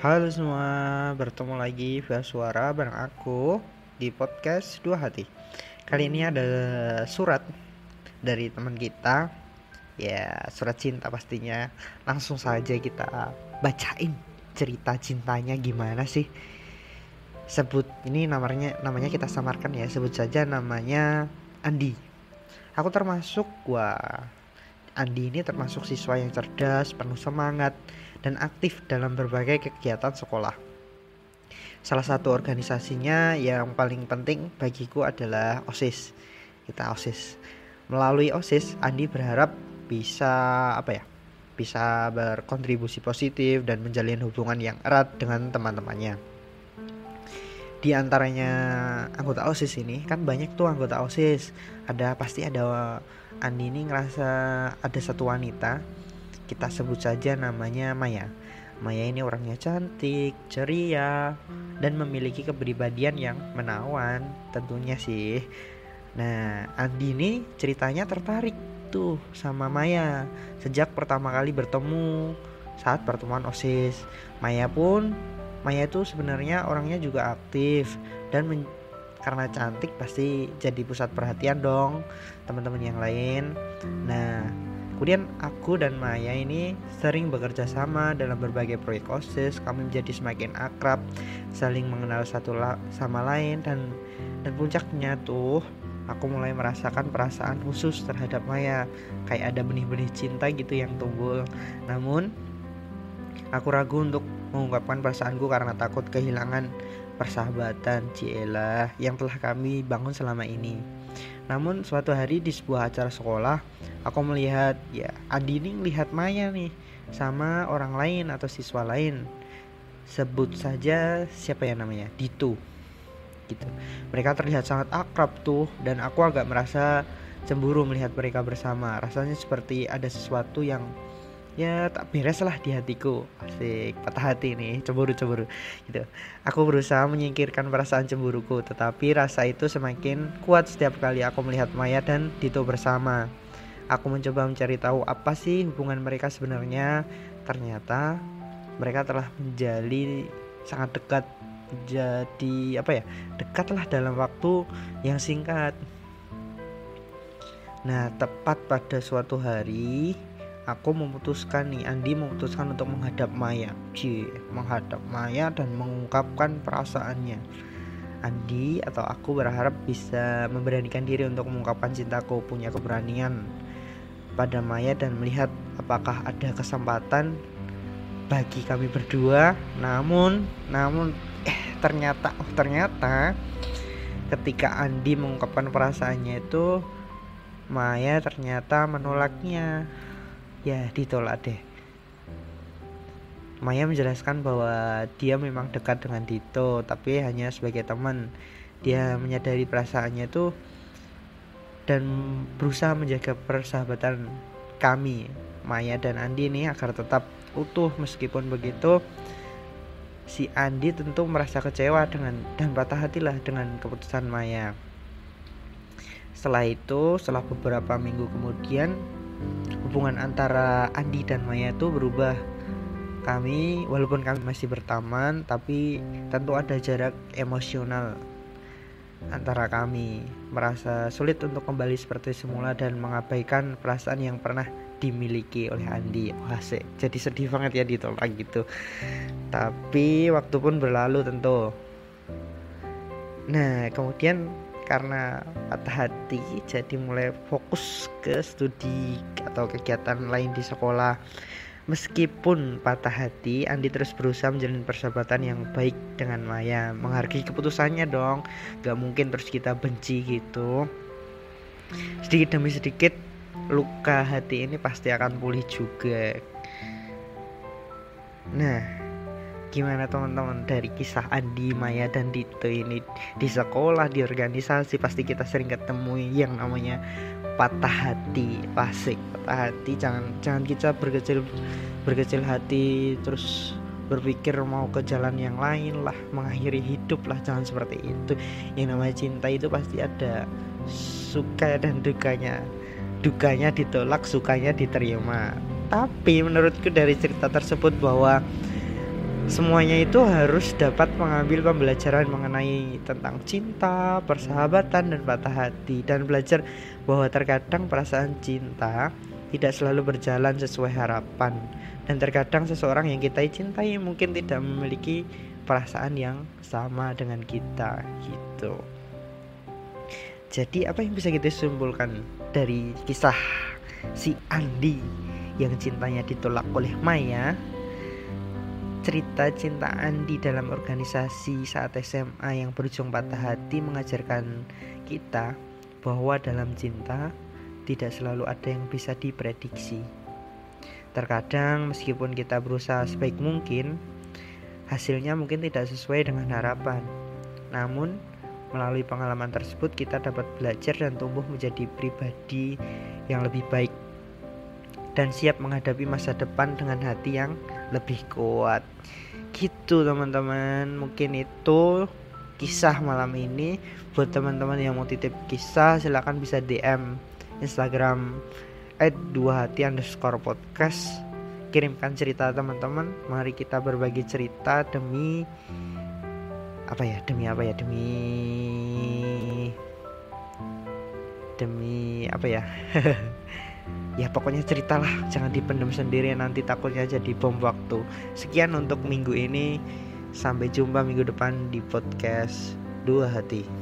Halo semua, bertemu lagi via suara bareng aku di podcast Dua Hati. Kali ini ada surat dari teman kita, ya surat cinta pastinya. Langsung saja kita bacain cerita cintanya gimana sih. Sebut ini namanya namanya kita samarkan ya, sebut saja namanya Andi. Aku termasuk wah Andi ini termasuk siswa yang cerdas, penuh semangat, dan aktif dalam berbagai kegiatan sekolah. Salah satu organisasinya yang paling penting bagiku adalah OSIS. Kita OSIS. Melalui OSIS, Andi berharap bisa apa ya? Bisa berkontribusi positif dan menjalin hubungan yang erat dengan teman-temannya. Di antaranya anggota OSIS ini kan banyak tuh anggota OSIS. Ada pasti ada Andi ini ngerasa ada satu wanita kita sebut saja namanya Maya. Maya ini orangnya cantik, ceria, dan memiliki kepribadian yang menawan tentunya sih. Nah, Andi ini ceritanya tertarik tuh sama Maya sejak pertama kali bertemu saat pertemuan OSIS. Maya pun Maya itu sebenarnya orangnya juga aktif dan karena cantik pasti jadi pusat perhatian dong teman-teman yang lain. Nah, Kemudian aku dan Maya ini sering bekerja sama dalam berbagai proyek OSIS. Kami menjadi semakin akrab, saling mengenal satu sama lain dan dan puncaknya tuh aku mulai merasakan perasaan khusus terhadap Maya. Kayak ada benih-benih cinta gitu yang tumbuh. Namun aku ragu untuk mengungkapkan perasaanku karena takut kehilangan persahabatan Ciela yang telah kami bangun selama ini. Namun suatu hari di sebuah acara sekolah, aku melihat ya Adi ini melihat Maya nih sama orang lain atau siswa lain. Sebut saja siapa ya namanya? Dito. Gitu. Mereka terlihat sangat akrab tuh dan aku agak merasa cemburu melihat mereka bersama. Rasanya seperti ada sesuatu yang ya tak beres lah di hatiku. Asik patah hati nih cemburu cemburu gitu. Aku berusaha menyingkirkan perasaan cemburuku tetapi rasa itu semakin kuat setiap kali aku melihat Maya dan Dito bersama. Aku mencoba mencari tahu apa sih hubungan mereka sebenarnya. Ternyata mereka telah menjadi sangat dekat jadi apa ya dekatlah dalam waktu yang singkat. Nah tepat pada suatu hari aku memutuskan nih Andi memutuskan untuk menghadap Maya. Cie, menghadap Maya dan mengungkapkan perasaannya. Andi atau aku berharap bisa memberanikan diri untuk mengungkapkan cintaku punya keberanian pada Maya dan melihat apakah ada kesempatan bagi kami berdua. Namun namun eh ternyata oh ternyata ketika Andi mengungkapkan perasaannya itu Maya ternyata menolaknya ya ditolak deh. Maya menjelaskan bahwa dia memang dekat dengan Dito tapi hanya sebagai teman. Dia menyadari perasaannya itu dan berusaha menjaga persahabatan kami Maya dan Andi ini agar tetap utuh. Meskipun begitu si Andi tentu merasa kecewa dengan dan patah hati lah dengan keputusan Maya. Setelah itu setelah beberapa minggu kemudian hubungan antara Andi dan Maya itu berubah. Kami walaupun kami masih berteman tapi tentu ada jarak emosional antara kami. Merasa sulit untuk kembali seperti semula dan mengabaikan perasaan yang pernah dimiliki oleh Andi. Wah sih jadi sedih banget ya ditolak gitu. Tapi waktu pun berlalu tentu. Nah kemudian karena patah hati jadi mulai fokus ke studi atau kegiatan lain di sekolah. Meskipun patah hati, Andi terus berusaha menjalin persahabatan yang baik dengan Maya. Menghargai keputusannya dong Gak mungkin terus kita benci gitu. Sedikit demi sedikit luka hati ini pasti akan pulih juga. Nah gimana teman-teman dari kisah Andi, Maya dan Dito ini di sekolah, di organisasi pasti kita sering ketemu yang namanya patah hati, pasik, patah hati. Jangan jangan kita berkecil berkecil hati terus berpikir mau ke jalan yang lain lah, mengakhiri hidup lah, jangan seperti itu. Yang namanya cinta itu pasti ada suka dan dukanya. Dukanya ditolak, sukanya diterima. Tapi menurutku dari cerita tersebut bahwa semuanya itu harus dapat mengambil pembelajaran mengenai tentang cinta, persahabatan dan patah hati dan belajar bahwa terkadang perasaan cinta tidak selalu berjalan sesuai harapan dan terkadang seseorang yang kita cintai mungkin tidak memiliki perasaan yang sama dengan kita gitu. Jadi apa yang bisa kita simpulkan dari kisah si Andi yang cintanya ditolak oleh Maya? Cerita cinta Andi dalam organisasi saat SMA yang berujung patah hati mengajarkan kita bahwa dalam cinta tidak selalu ada yang bisa diprediksi. Terkadang meskipun kita berusaha sebaik mungkin, hasilnya mungkin tidak sesuai dengan harapan. Namun Melalui pengalaman tersebut kita dapat belajar dan tumbuh menjadi pribadi yang lebih baik dan siap menghadapi masa depan dengan hati yang lebih kuat. Gitu teman-teman, mungkin itu kisah malam ini. Buat teman-teman yang mau titip kisah silahkan bisa DM Instagram at dua hati underscore podcast. Kirimkan cerita teman-teman. Mari kita berbagi cerita demi apa ya? Demi apa ya? Demi demi apa ya ya pokoknya ceritalah jangan dipendam sendiri nanti takutnya jadi bom waktu. Sekian untuk minggu ini. Sampai jumpa minggu depan di podcast dua hati